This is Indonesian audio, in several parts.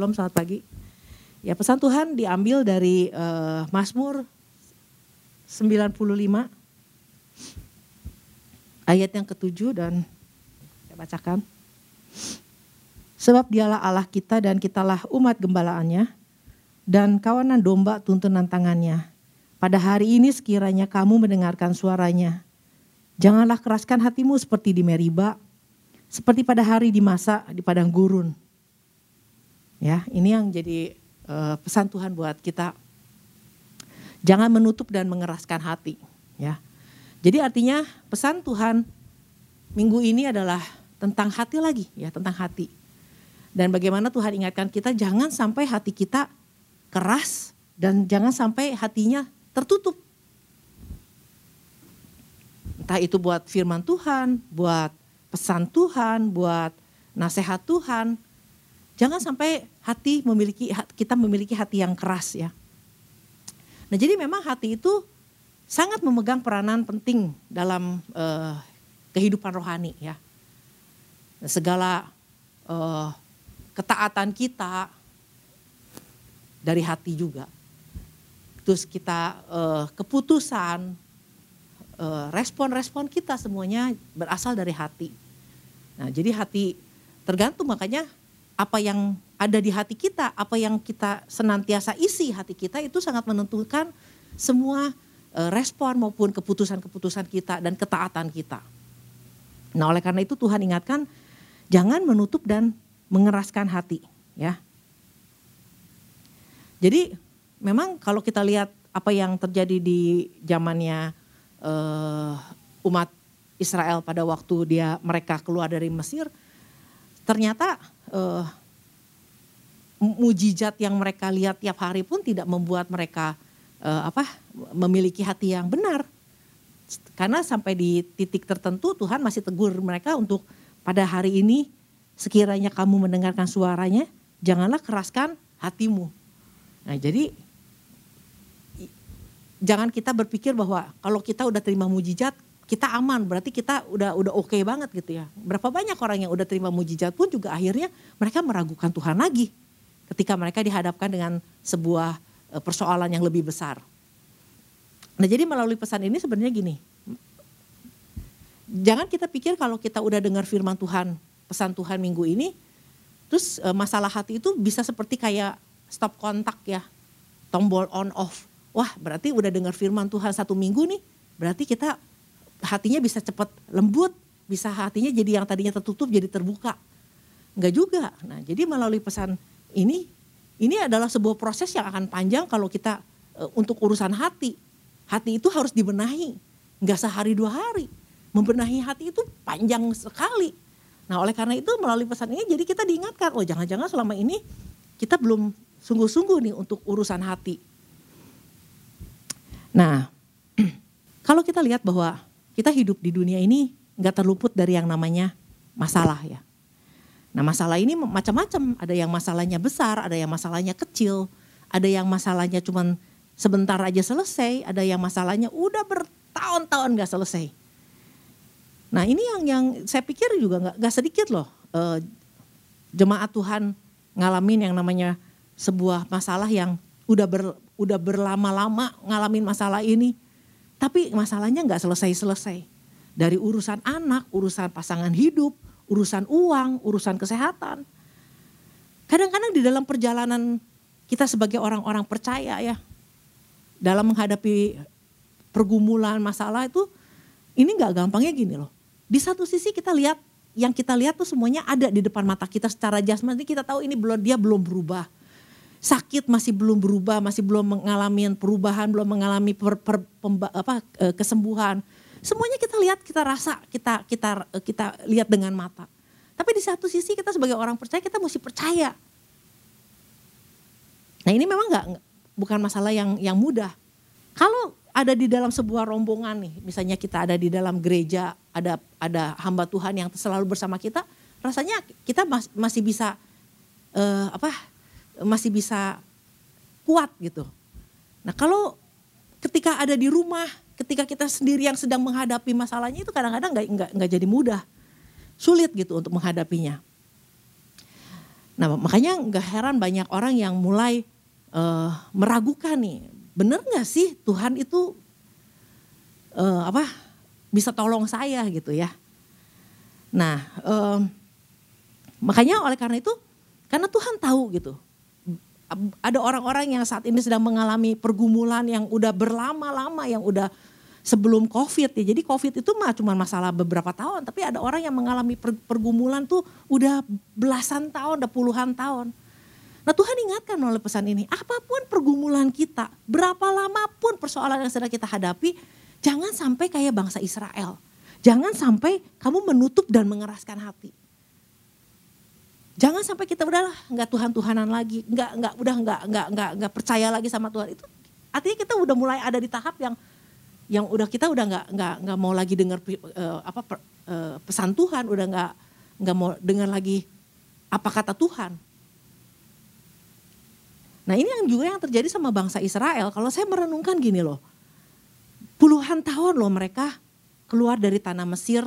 Shalom, selamat pagi. Ya pesan Tuhan diambil dari uh, Mazmur 95 ayat yang ketujuh dan saya bacakan. Sebab dialah Allah kita dan kitalah umat gembalaannya dan kawanan domba tuntunan tangannya. Pada hari ini sekiranya kamu mendengarkan suaranya. Janganlah keraskan hatimu seperti di Meriba, seperti pada hari di masa di padang gurun. Ya, ini yang jadi uh, pesan Tuhan buat kita. Jangan menutup dan mengeraskan hati, ya. Jadi artinya pesan Tuhan minggu ini adalah tentang hati lagi, ya, tentang hati. Dan bagaimana Tuhan ingatkan kita jangan sampai hati kita keras dan jangan sampai hatinya tertutup. Entah itu buat firman Tuhan, buat pesan Tuhan, buat nasihat Tuhan, Jangan sampai hati memiliki kita memiliki hati yang keras ya. Nah jadi memang hati itu sangat memegang peranan penting dalam uh, kehidupan rohani ya. Segala uh, ketaatan kita dari hati juga. Terus kita uh, keputusan, respon-respon kita semuanya berasal dari hati. Nah jadi hati tergantung makanya apa yang ada di hati kita, apa yang kita senantiasa isi hati kita itu sangat menentukan semua eh, respon maupun keputusan-keputusan kita dan ketaatan kita. Nah, oleh karena itu Tuhan ingatkan jangan menutup dan mengeraskan hati, ya. Jadi memang kalau kita lihat apa yang terjadi di zamannya uh, umat Israel pada waktu dia mereka keluar dari Mesir, ternyata uh, mujizat yang mereka lihat tiap hari pun tidak membuat mereka uh, apa memiliki hati yang benar. Karena sampai di titik tertentu Tuhan masih tegur mereka untuk pada hari ini sekiranya kamu mendengarkan suaranya, janganlah keraskan hatimu. Nah, jadi jangan kita berpikir bahwa kalau kita udah terima mujizat, kita aman, berarti kita udah udah oke okay banget gitu ya. Berapa banyak orang yang udah terima mujizat pun juga akhirnya mereka meragukan Tuhan lagi ketika mereka dihadapkan dengan sebuah e, persoalan yang lebih besar. Nah, jadi melalui pesan ini sebenarnya gini. Jangan kita pikir kalau kita udah dengar firman Tuhan, pesan Tuhan minggu ini, terus e, masalah hati itu bisa seperti kayak stop kontak ya, tombol on off. Wah, berarti udah dengar firman Tuhan satu minggu nih, berarti kita hatinya bisa cepat lembut, bisa hatinya jadi yang tadinya tertutup jadi terbuka. Enggak juga. Nah, jadi melalui pesan ini ini adalah sebuah proses yang akan panjang kalau kita e, untuk urusan hati. Hati itu harus dibenahi, enggak sehari dua hari. Membenahi hati itu panjang sekali. Nah, oleh karena itu melalui pesan ini jadi kita diingatkan, oh jangan-jangan selama ini kita belum sungguh-sungguh nih untuk urusan hati. Nah, kalau kita lihat bahwa kita hidup di dunia ini nggak terluput dari yang namanya masalah ya. Nah masalah ini macam-macam, ada yang masalahnya besar, ada yang masalahnya kecil, ada yang masalahnya cuma sebentar aja selesai, ada yang masalahnya udah bertahun-tahun gak selesai. Nah ini yang yang saya pikir juga nggak gak sedikit loh eh, jemaat Tuhan ngalamin yang namanya sebuah masalah yang udah ber, udah berlama-lama ngalamin masalah ini tapi masalahnya nggak selesai-selesai. Dari urusan anak, urusan pasangan hidup, urusan uang, urusan kesehatan. Kadang-kadang di dalam perjalanan kita sebagai orang-orang percaya ya, dalam menghadapi pergumulan masalah itu, ini nggak gampangnya gini loh. Di satu sisi kita lihat, yang kita lihat tuh semuanya ada di depan mata kita secara jasmani, kita tahu ini belum dia belum berubah sakit masih belum berubah, masih belum mengalami perubahan, belum mengalami per, per, pemba, apa, e, kesembuhan. Semuanya kita lihat, kita rasa, kita kita e, kita lihat dengan mata. Tapi di satu sisi kita sebagai orang percaya kita mesti percaya. Nah ini memang nggak bukan masalah yang yang mudah. Kalau ada di dalam sebuah rombongan nih, misalnya kita ada di dalam gereja, ada ada hamba Tuhan yang selalu bersama kita, rasanya kita mas, masih bisa uh, apa masih bisa kuat gitu. Nah kalau ketika ada di rumah, ketika kita sendiri yang sedang menghadapi masalahnya itu kadang-kadang nggak nggak nggak jadi mudah, sulit gitu untuk menghadapinya. Nah makanya nggak heran banyak orang yang mulai uh, meragukan nih, bener nggak sih Tuhan itu uh, apa bisa tolong saya gitu ya? Nah uh, makanya oleh karena itu, karena Tuhan tahu gitu, ada orang-orang yang saat ini sedang mengalami pergumulan yang udah berlama-lama, yang udah sebelum COVID ya. Jadi COVID itu mah cuma masalah beberapa tahun, tapi ada orang yang mengalami pergumulan tuh udah belasan tahun, udah puluhan tahun. Nah Tuhan ingatkan oleh pesan ini, apa pun pergumulan kita, berapa lama pun persoalan yang sedang kita hadapi, jangan sampai kayak bangsa Israel. Jangan sampai kamu menutup dan mengeraskan hati. Jangan sampai kita udahlah nggak Tuhan Tuhanan lagi, nggak nggak udah nggak nggak nggak nggak percaya lagi sama Tuhan itu. Artinya kita udah mulai ada di tahap yang yang udah kita udah nggak nggak nggak mau lagi dengar uh, apa uh, pesan Tuhan, udah nggak nggak mau dengar lagi apa kata Tuhan. Nah ini yang juga yang terjadi sama bangsa Israel. Kalau saya merenungkan gini loh, puluhan tahun loh mereka keluar dari tanah Mesir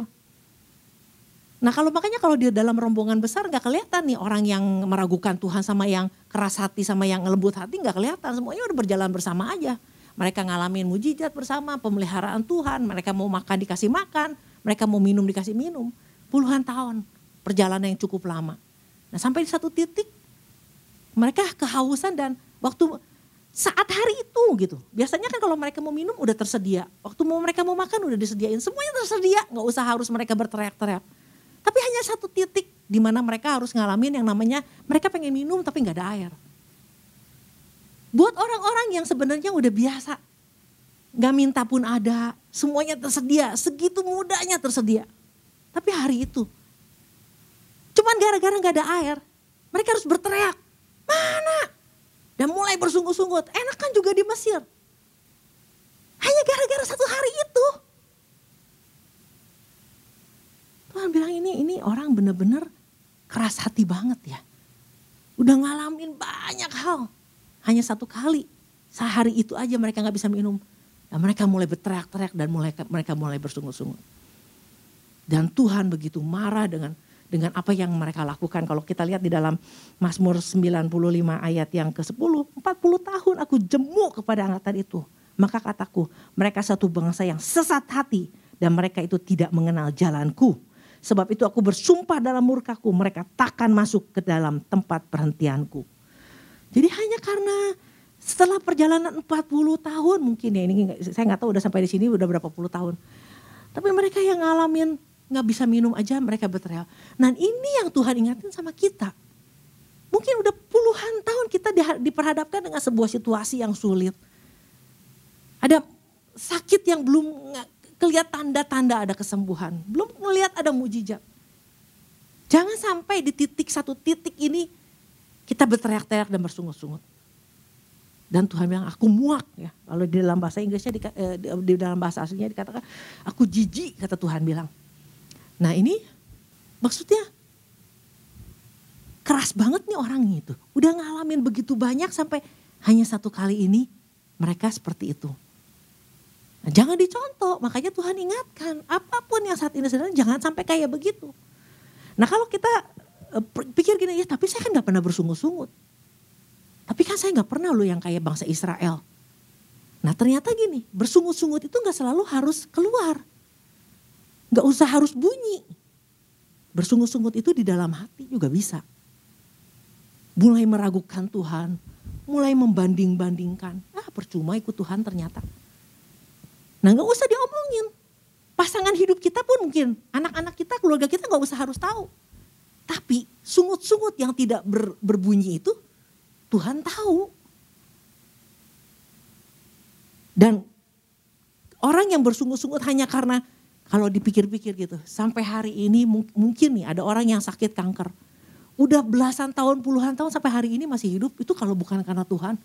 Nah kalau makanya kalau di dalam rombongan besar nggak kelihatan nih orang yang meragukan Tuhan sama yang keras hati sama yang lembut hati nggak kelihatan. Semuanya udah berjalan bersama aja. Mereka ngalamin mujizat bersama, pemeliharaan Tuhan. Mereka mau makan dikasih makan, mereka mau minum dikasih minum. Puluhan tahun perjalanan yang cukup lama. Nah sampai di satu titik mereka kehausan dan waktu saat hari itu gitu. Biasanya kan kalau mereka mau minum udah tersedia. Waktu mau mereka mau makan udah disediain. Semuanya tersedia, nggak usah harus mereka berteriak-teriak. Tapi hanya satu titik di mana mereka harus ngalamin yang namanya mereka pengen minum tapi nggak ada air. Buat orang-orang yang sebenarnya udah biasa, nggak minta pun ada, semuanya tersedia, segitu mudahnya tersedia. Tapi hari itu, cuman gara-gara nggak ada air, mereka harus berteriak, mana? Dan mulai bersungguh-sungguh, enak kan juga di Mesir. Hanya gara-gara satu hari itu. Tuhan bilang ini ini orang bener-bener keras hati banget ya. Udah ngalamin banyak hal. Hanya satu kali. Sehari itu aja mereka nggak bisa minum. Dan mereka mulai berteriak-teriak dan mulai mereka mulai bersungguh-sungguh. Dan Tuhan begitu marah dengan dengan apa yang mereka lakukan. Kalau kita lihat di dalam Mazmur 95 ayat yang ke-10, 40 tahun aku jemu kepada angkatan itu. Maka kataku, mereka satu bangsa yang sesat hati dan mereka itu tidak mengenal jalanku. Sebab itu aku bersumpah dalam murkaku mereka takkan masuk ke dalam tempat perhentianku. Jadi hanya karena setelah perjalanan 40 tahun mungkin ya ini saya nggak tahu udah sampai di sini udah berapa puluh tahun. Tapi mereka yang ngalamin nggak bisa minum aja mereka berteriak. Nah ini yang Tuhan ingatin sama kita. Mungkin udah puluhan tahun kita diperhadapkan dengan sebuah situasi yang sulit. Ada sakit yang belum Kelihat tanda-tanda ada kesembuhan. Belum melihat ada mujizat. Jangan sampai di titik satu titik ini kita berteriak-teriak dan bersungut-sungut. Dan Tuhan bilang aku muak ya. Kalau di dalam bahasa Inggrisnya di, eh, di dalam bahasa aslinya dikatakan aku jijik kata Tuhan bilang. Nah ini maksudnya keras banget nih orang itu. Udah ngalamin begitu banyak sampai hanya satu kali ini mereka seperti itu. Nah, jangan dicontoh, makanya Tuhan ingatkan apa pun yang saat ini sedang jangan sampai kayak begitu. Nah kalau kita uh, pikir gini ya tapi saya kan gak pernah bersungut-sungut. Tapi kan saya gak pernah loh yang kayak bangsa Israel. Nah ternyata gini bersungut-sungut itu gak selalu harus keluar. Gak usah harus bunyi. Bersungut-sungut itu di dalam hati juga bisa. Mulai meragukan Tuhan, mulai membanding-bandingkan. Ah percuma ikut Tuhan ternyata. Nah gak usah diomongin. Pasangan hidup kita pun mungkin, anak-anak kita, keluarga kita gak usah harus tahu. Tapi sungut-sungut yang tidak ber, berbunyi itu Tuhan tahu. Dan orang yang bersungut-sungut hanya karena kalau dipikir-pikir gitu, sampai hari ini mungkin nih ada orang yang sakit kanker. Udah belasan tahun, puluhan tahun sampai hari ini masih hidup, itu kalau bukan karena Tuhan.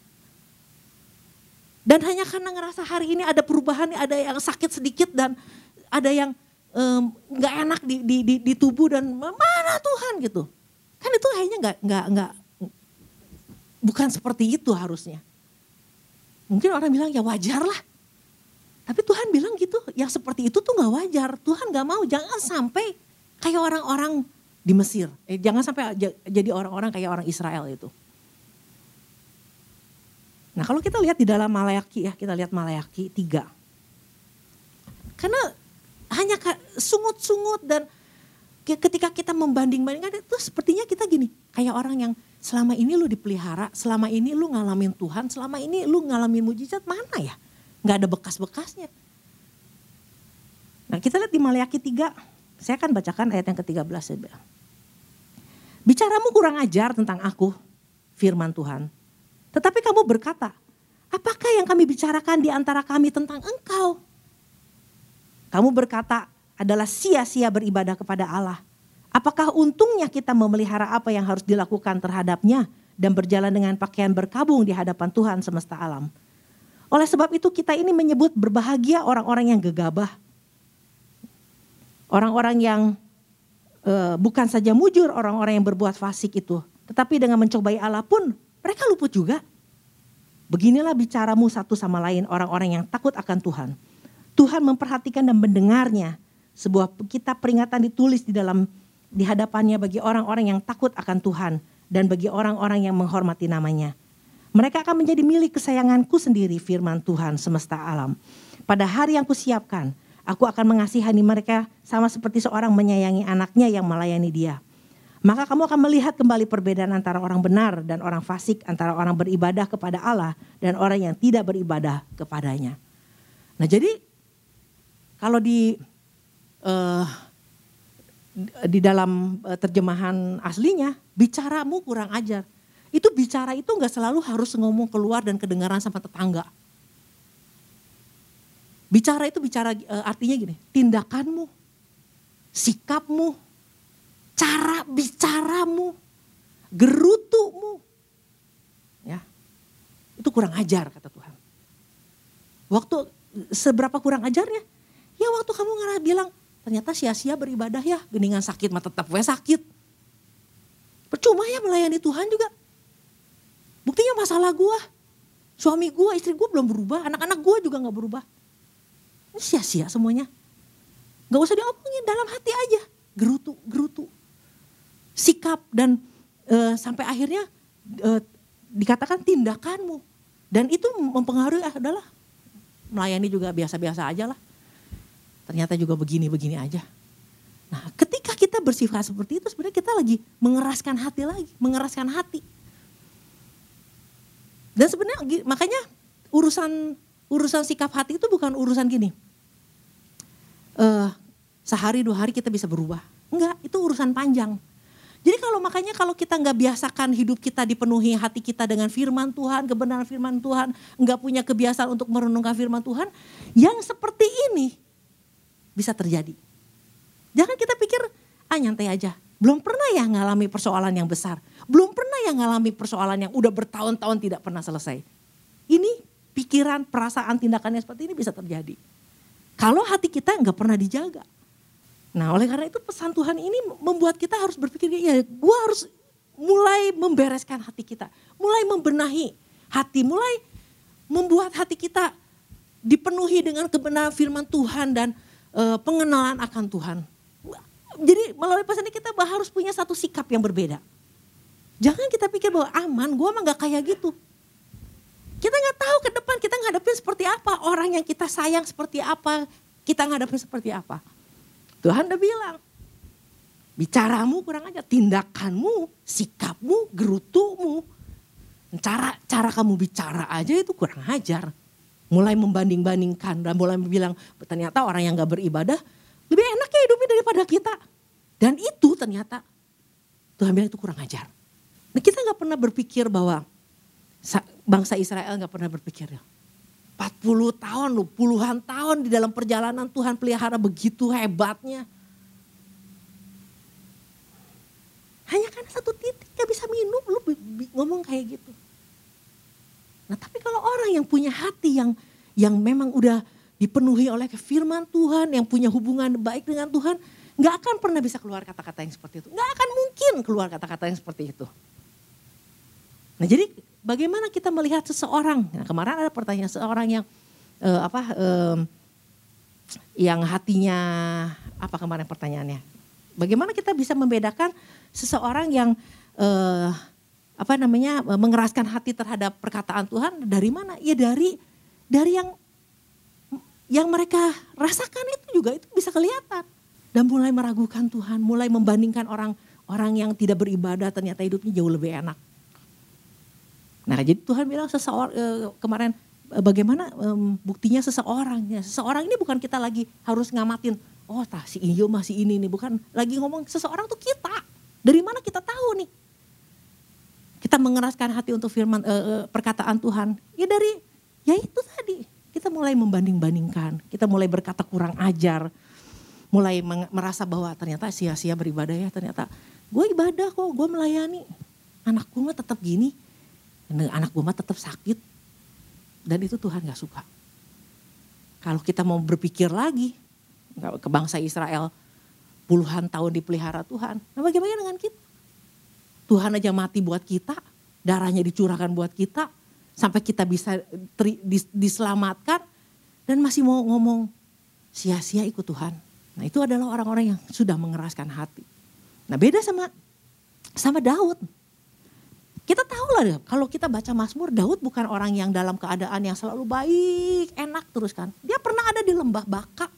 Dan hanya karena ngerasa hari ini ada perubahan, ada yang sakit sedikit dan ada yang nggak um, enak di, di, di, di tubuh dan mana Tuhan gitu. Kan itu kayaknya nggak nggak nggak bukan seperti itu harusnya. Mungkin orang bilang ya wajar lah. Tapi Tuhan bilang gitu, yang seperti itu tuh nggak wajar. Tuhan nggak mau, jangan sampai kayak orang-orang di Mesir. Eh, jangan sampai jadi orang-orang kayak orang Israel itu. Nah kalau kita lihat di dalam Malayaki ya, kita lihat Malayaki 3. Karena hanya sungut-sungut dan ketika kita membanding-bandingkan itu sepertinya kita gini, kayak orang yang selama ini lu dipelihara, selama ini lu ngalamin Tuhan, selama ini lu ngalamin mujizat mana ya? Gak ada bekas-bekasnya. Nah kita lihat di Malayaki 3, saya akan bacakan ayat yang ke-13. Bicaramu kurang ajar tentang aku, firman Tuhan. Tetapi kamu berkata, apakah yang kami bicarakan di antara kami tentang engkau? Kamu berkata adalah sia-sia beribadah kepada Allah. Apakah untungnya kita memelihara apa yang harus dilakukan terhadapnya dan berjalan dengan pakaian berkabung di hadapan Tuhan semesta alam? Oleh sebab itu kita ini menyebut berbahagia orang-orang yang gegabah. Orang-orang yang uh, bukan saja mujur orang-orang yang berbuat fasik itu. Tetapi dengan mencobai Allah pun mereka luput juga. Beginilah bicaramu satu sama lain orang-orang yang takut akan Tuhan. Tuhan memperhatikan dan mendengarnya. Sebuah kitab peringatan ditulis di dalam di hadapannya bagi orang-orang yang takut akan Tuhan dan bagi orang-orang yang menghormati namanya. Mereka akan menjadi milik kesayanganku sendiri firman Tuhan semesta alam. Pada hari yang kusiapkan, aku akan mengasihani mereka sama seperti seorang menyayangi anaknya yang melayani dia. Maka kamu akan melihat kembali perbedaan antara orang benar dan orang fasik, antara orang beribadah kepada Allah dan orang yang tidak beribadah kepadanya. Nah jadi kalau di uh, di dalam uh, terjemahan aslinya bicaramu kurang ajar. Itu bicara itu nggak selalu harus ngomong keluar dan kedengaran sama tetangga. Bicara itu bicara uh, artinya gini, tindakanmu, sikapmu, cara bicaramu, gerutumu. Ya. Itu kurang ajar kata Tuhan. Waktu seberapa kurang ajarnya? Ya waktu kamu ngerasa bilang, ternyata sia-sia beribadah ya, geningan sakit mah tetap gue sakit. Percuma ya melayani Tuhan juga. Buktinya masalah gue, suami gue, istri gue belum berubah, anak-anak gue juga gak berubah. Ini sia-sia semuanya. Gak usah diomongin dalam hati aja, gerutu, gerutu sikap dan e, sampai akhirnya e, dikatakan tindakanmu. Dan itu mempengaruhi ah, adalah melayani juga biasa-biasa aja lah. Ternyata juga begini-begini aja. Nah ketika kita bersifat seperti itu sebenarnya kita lagi mengeraskan hati lagi, mengeraskan hati. Dan sebenarnya makanya urusan urusan sikap hati itu bukan urusan gini. Uh, sehari dua hari kita bisa berubah. Enggak, itu urusan panjang. Jadi kalau makanya kalau kita nggak biasakan hidup kita dipenuhi hati kita dengan firman Tuhan, kebenaran firman Tuhan, nggak punya kebiasaan untuk merenungkan firman Tuhan, yang seperti ini bisa terjadi. Jangan kita pikir, ah nyantai aja. Belum pernah ya ngalami persoalan yang besar. Belum pernah ya ngalami persoalan yang udah bertahun-tahun tidak pernah selesai. Ini pikiran, perasaan, tindakannya seperti ini bisa terjadi. Kalau hati kita nggak pernah dijaga. Nah oleh karena itu pesan Tuhan ini membuat kita harus berpikir, ya gue harus mulai membereskan hati kita. Mulai membenahi hati, mulai membuat hati kita dipenuhi dengan kebenaran firman Tuhan dan e, pengenalan akan Tuhan. Jadi melalui pesan ini kita harus punya satu sikap yang berbeda. Jangan kita pikir bahwa aman, gue mah gak kayak gitu. Kita nggak tahu ke depan kita ngadepin seperti apa, orang yang kita sayang seperti apa, kita ngadepin seperti apa. Tuhan udah bilang, bicaramu kurang aja, tindakanmu, sikapmu, gerutumu, cara cara kamu bicara aja itu kurang ajar. Mulai membanding-bandingkan dan mulai bilang ternyata orang yang gak beribadah lebih enak ya hidupnya daripada kita. Dan itu ternyata Tuhan bilang itu kurang ajar. Nah kita gak pernah berpikir bahwa bangsa Israel gak pernah berpikir 40 tahun loh, puluhan tahun di dalam perjalanan Tuhan pelihara begitu hebatnya. Hanya karena satu titik gak bisa minum, lu ngomong kayak gitu. Nah tapi kalau orang yang punya hati yang yang memang udah dipenuhi oleh firman Tuhan, yang punya hubungan baik dengan Tuhan, gak akan pernah bisa keluar kata-kata yang seperti itu. Gak akan mungkin keluar kata-kata yang seperti itu. Nah jadi bagaimana kita melihat seseorang? Nah, kemarin ada pertanyaan seorang yang uh, apa uh, yang hatinya apa kemarin pertanyaannya? Bagaimana kita bisa membedakan seseorang yang uh, apa namanya mengeraskan hati terhadap perkataan Tuhan dari mana? Ya dari dari yang yang mereka rasakan itu juga itu bisa kelihatan dan mulai meragukan Tuhan, mulai membandingkan orang orang yang tidak beribadah ternyata hidupnya jauh lebih enak. Nah, jadi Tuhan bilang seseorang eh, kemarin eh, bagaimana um, buktinya seseorang ya. Seseorang ini bukan kita lagi harus ngamatin, oh tah si Iyo masih ini nih, bukan lagi ngomong seseorang tuh kita. Dari mana kita tahu nih? Kita mengeraskan hati untuk firman uh, perkataan Tuhan. Ya dari ya itu tadi. Kita mulai membanding-bandingkan, kita mulai berkata kurang ajar, mulai merasa bahwa ternyata sia-sia beribadah ya, ternyata gue ibadah kok, gue melayani. Anak gue tetap gini, anak gue mah tetap sakit. Dan itu Tuhan gak suka. Kalau kita mau berpikir lagi, ke bangsa Israel puluhan tahun dipelihara Tuhan. Nah bagaimana dengan kita? Tuhan aja mati buat kita, darahnya dicurahkan buat kita, sampai kita bisa tri, dis, diselamatkan, dan masih mau ngomong sia-sia ikut Tuhan. Nah itu adalah orang-orang yang sudah mengeraskan hati. Nah beda sama sama Daud. Kita tahu lah kalau kita baca Mazmur, Daud bukan orang yang dalam keadaan yang selalu baik, enak terus kan. Dia pernah ada di lembah baka.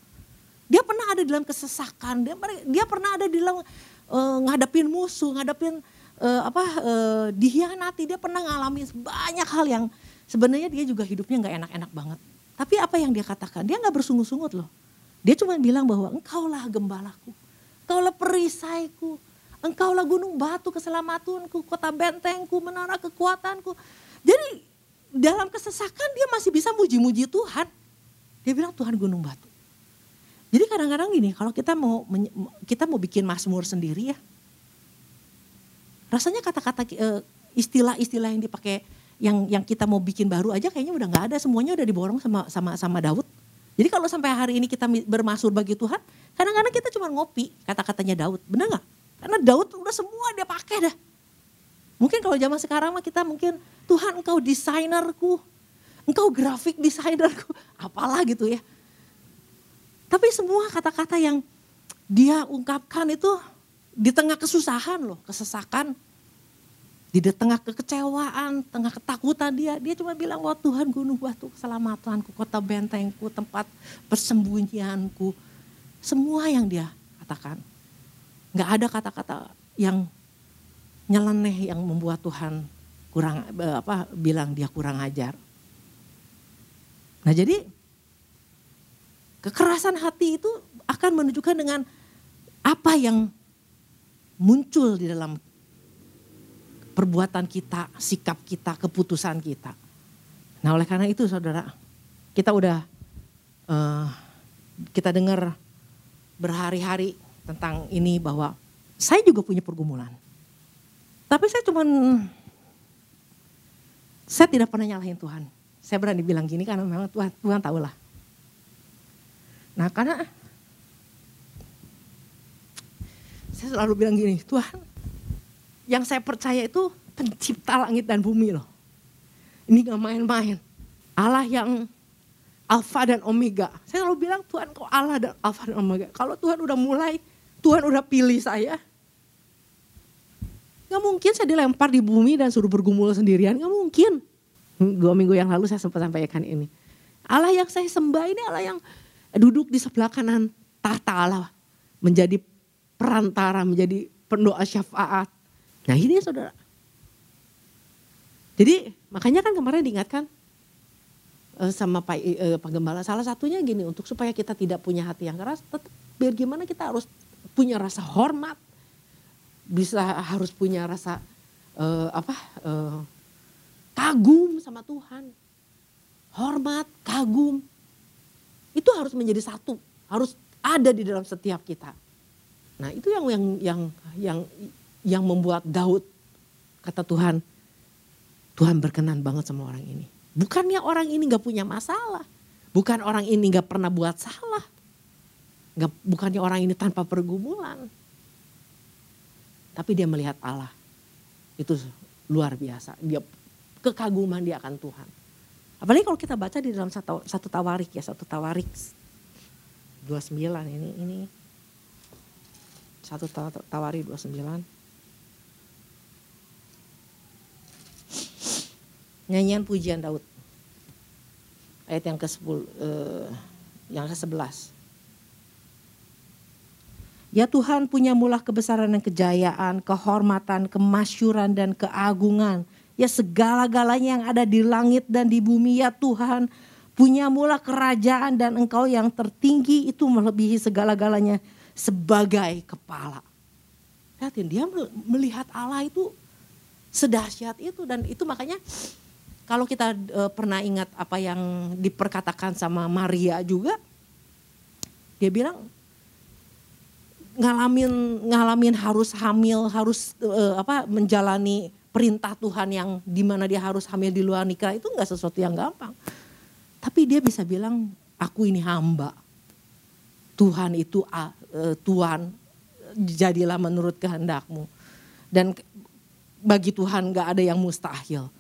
Dia pernah ada di dalam kesesakan. Dia, dia pernah ada di dalam uh, ngadepin musuh, ngadepin uh, apa uh, dihianati. Dia pernah ngalamin banyak hal yang sebenarnya dia juga hidupnya nggak enak-enak banget. Tapi apa yang dia katakan? Dia nggak bersungut-sungut loh. Dia cuma bilang bahwa engkaulah gembalaku, engkaulah perisaiku, Engkaulah gunung batu keselamatanku, kota bentengku, menara kekuatanku. Jadi dalam kesesakan dia masih bisa muji-muji Tuhan. Dia bilang Tuhan gunung batu. Jadi kadang-kadang gini, kalau kita mau kita mau bikin Mazmur sendiri ya. Rasanya kata-kata eh, istilah-istilah yang dipakai yang yang kita mau bikin baru aja kayaknya udah nggak ada, semuanya udah diborong sama sama sama Daud. Jadi kalau sampai hari ini kita bermasur bagi Tuhan, kadang-kadang kita cuma ngopi kata-katanya Daud, benar nggak? Karena Daud udah semua dia pakai dah. Mungkin kalau zaman sekarang mah kita mungkin Tuhan engkau desainerku, engkau grafik desainerku, apalah gitu ya. Tapi semua kata-kata yang dia ungkapkan itu di tengah kesusahan loh, kesesakan, di tengah kekecewaan, tengah ketakutan dia, dia cuma bilang, wah Tuhan gunung batu keselamatanku, kota bentengku, tempat persembunyianku. Semua yang dia katakan nggak ada kata-kata yang nyeleneh yang membuat Tuhan kurang eh, apa bilang dia kurang ajar. Nah jadi kekerasan hati itu akan menunjukkan dengan apa yang muncul di dalam perbuatan kita, sikap kita, keputusan kita. Nah oleh karena itu saudara, kita udah uh, kita dengar berhari-hari tentang ini bahwa saya juga punya pergumulan. Tapi saya cuman saya tidak pernah nyalahin Tuhan. Saya berani bilang gini karena memang Tuhan Tuhan tahu lah. Nah karena saya selalu bilang gini, Tuhan yang saya percaya itu pencipta langit dan bumi loh. Ini gak main-main. Allah yang Alfa dan Omega. Saya selalu bilang Tuhan kok Allah dan Alfa dan Omega. Kalau Tuhan udah mulai Tuhan udah pilih saya. Gak mungkin saya dilempar di bumi dan suruh bergumul sendirian, gak mungkin. Dua minggu yang lalu saya sempat sampaikan ini. Allah yang saya sembah ini Allah yang duduk di sebelah kanan tahta Allah. Menjadi perantara, menjadi pendoa syafaat. Nah ini saudara. Jadi makanya kan kemarin diingatkan sama Pak, eh, Pak Gembala salah satunya gini untuk supaya kita tidak punya hati yang keras tetap biar gimana kita harus punya rasa hormat, bisa harus punya rasa uh, apa uh, kagum sama Tuhan, hormat, kagum, itu harus menjadi satu, harus ada di dalam setiap kita. Nah itu yang yang yang yang yang membuat Daud kata Tuhan, Tuhan berkenan banget sama orang ini. Bukannya orang ini gak punya masalah, bukan orang ini gak pernah buat salah, Gak, bukannya orang ini tanpa pergumulan. Tapi dia melihat Allah. Itu luar biasa. Dia kekaguman dia akan Tuhan. Apalagi kalau kita baca di dalam satu, satu tawarik ya, satu tawarik 29 ini ini Satu Tawari 29. Nyanyian pujian Daud. Ayat yang ke-10 eh, yang ke-11. Ya Tuhan punya mulah kebesaran dan kejayaan, kehormatan, kemasyuran dan keagungan. Ya segala-galanya yang ada di langit dan di bumi ya Tuhan punya mula kerajaan dan engkau yang tertinggi itu melebihi segala-galanya sebagai kepala. Lihatin dia melihat Allah itu sedahsyat itu dan itu makanya kalau kita e, pernah ingat apa yang diperkatakan sama Maria juga dia bilang ngalamin ngalamin harus hamil, harus uh, apa menjalani perintah Tuhan yang di mana dia harus hamil di luar nikah itu nggak sesuatu yang gampang. Tapi dia bisa bilang aku ini hamba. Tuhan itu uh, Tuhan jadilah menurut kehendakmu. Dan bagi Tuhan nggak ada yang mustahil.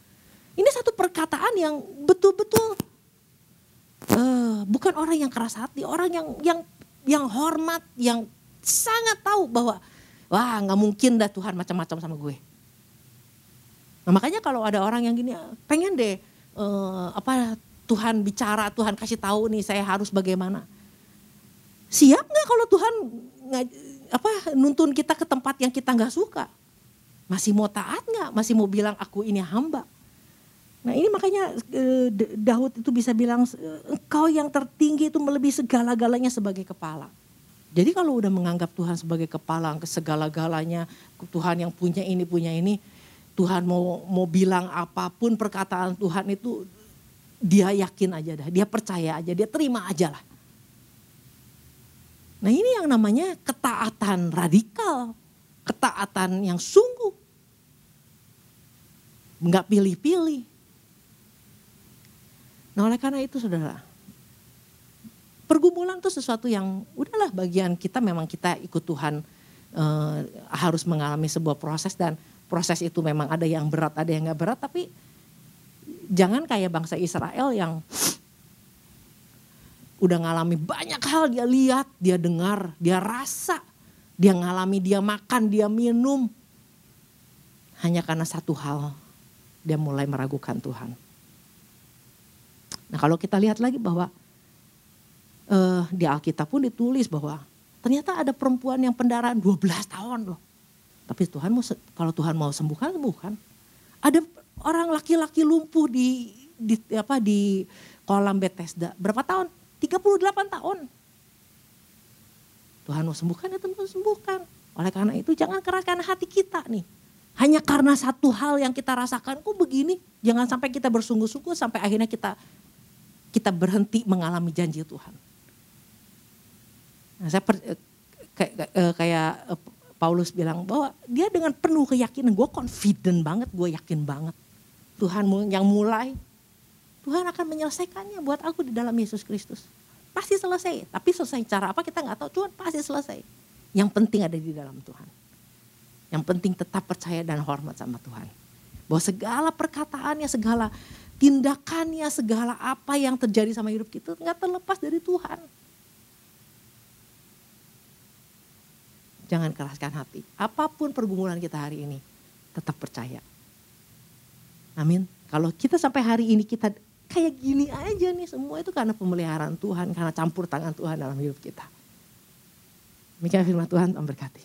Ini satu perkataan yang betul-betul uh, bukan orang yang keras hati, orang yang yang yang hormat, yang sangat tahu bahwa wah nggak mungkin dah Tuhan macam-macam sama gue. Nah, makanya kalau ada orang yang gini pengen deh uh, apa Tuhan bicara, Tuhan kasih tahu nih saya harus bagaimana. Siap nggak kalau Tuhan apa nuntun kita ke tempat yang kita nggak suka? Masih mau taat nggak? Masih mau bilang aku ini hamba? Nah ini makanya uh, Daud itu bisa bilang engkau yang tertinggi itu melebihi segala-galanya sebagai kepala. Jadi kalau udah menganggap Tuhan sebagai kepala ke segala-galanya, Tuhan yang punya ini punya ini, Tuhan mau mau bilang apa pun perkataan Tuhan itu dia yakin aja dah, dia percaya aja, dia terima aja lah. Nah ini yang namanya ketaatan radikal, ketaatan yang sungguh. Enggak pilih-pilih. Nah oleh karena itu saudara, pergumulan itu sesuatu yang udahlah bagian kita memang kita ikut Tuhan e, harus mengalami sebuah proses dan proses itu memang ada yang berat ada yang nggak berat tapi jangan kayak bangsa Israel yang udah ngalami banyak hal dia lihat dia dengar dia rasa dia ngalami dia makan dia minum hanya karena satu hal dia mulai meragukan Tuhan. Nah kalau kita lihat lagi bahwa uh, di Alkitab pun ditulis bahwa ternyata ada perempuan yang pendaraan 12 tahun loh. Tapi Tuhan mau kalau Tuhan mau sembuhkan sembuhkan. Ada orang laki-laki lumpuh di di apa di kolam Bethesda. Berapa tahun? 38 tahun. Tuhan mau sembuhkan ya Tuhan sembuhkan. Oleh karena itu jangan keraskan hati kita nih. Hanya karena satu hal yang kita rasakan, kok begini? Jangan sampai kita bersungguh-sungguh sampai akhirnya kita kita berhenti mengalami janji Tuhan. Nah, saya per, eh, kayak, eh, kayak eh, Paulus bilang bahwa dia dengan penuh keyakinan, gue confident banget, gue yakin banget. Tuhan yang mulai, Tuhan akan menyelesaikannya buat aku di dalam Yesus Kristus. Pasti selesai, tapi selesai cara apa kita nggak tahu, Tuhan pasti selesai. Yang penting ada di dalam Tuhan. Yang penting tetap percaya dan hormat sama Tuhan. Bahwa segala perkataannya, segala tindakannya, segala apa yang terjadi sama hidup kita nggak terlepas dari Tuhan. Jangan keraskan hati. Apa pun pergumulan kita hari ini, tetap percaya. Amin. Kalau kita sampai hari ini kita kayak gini aja nih semua itu karena pemeliharaan Tuhan, karena campur tangan Tuhan dalam hidup kita. Demikian firman Tuhan, memberkati.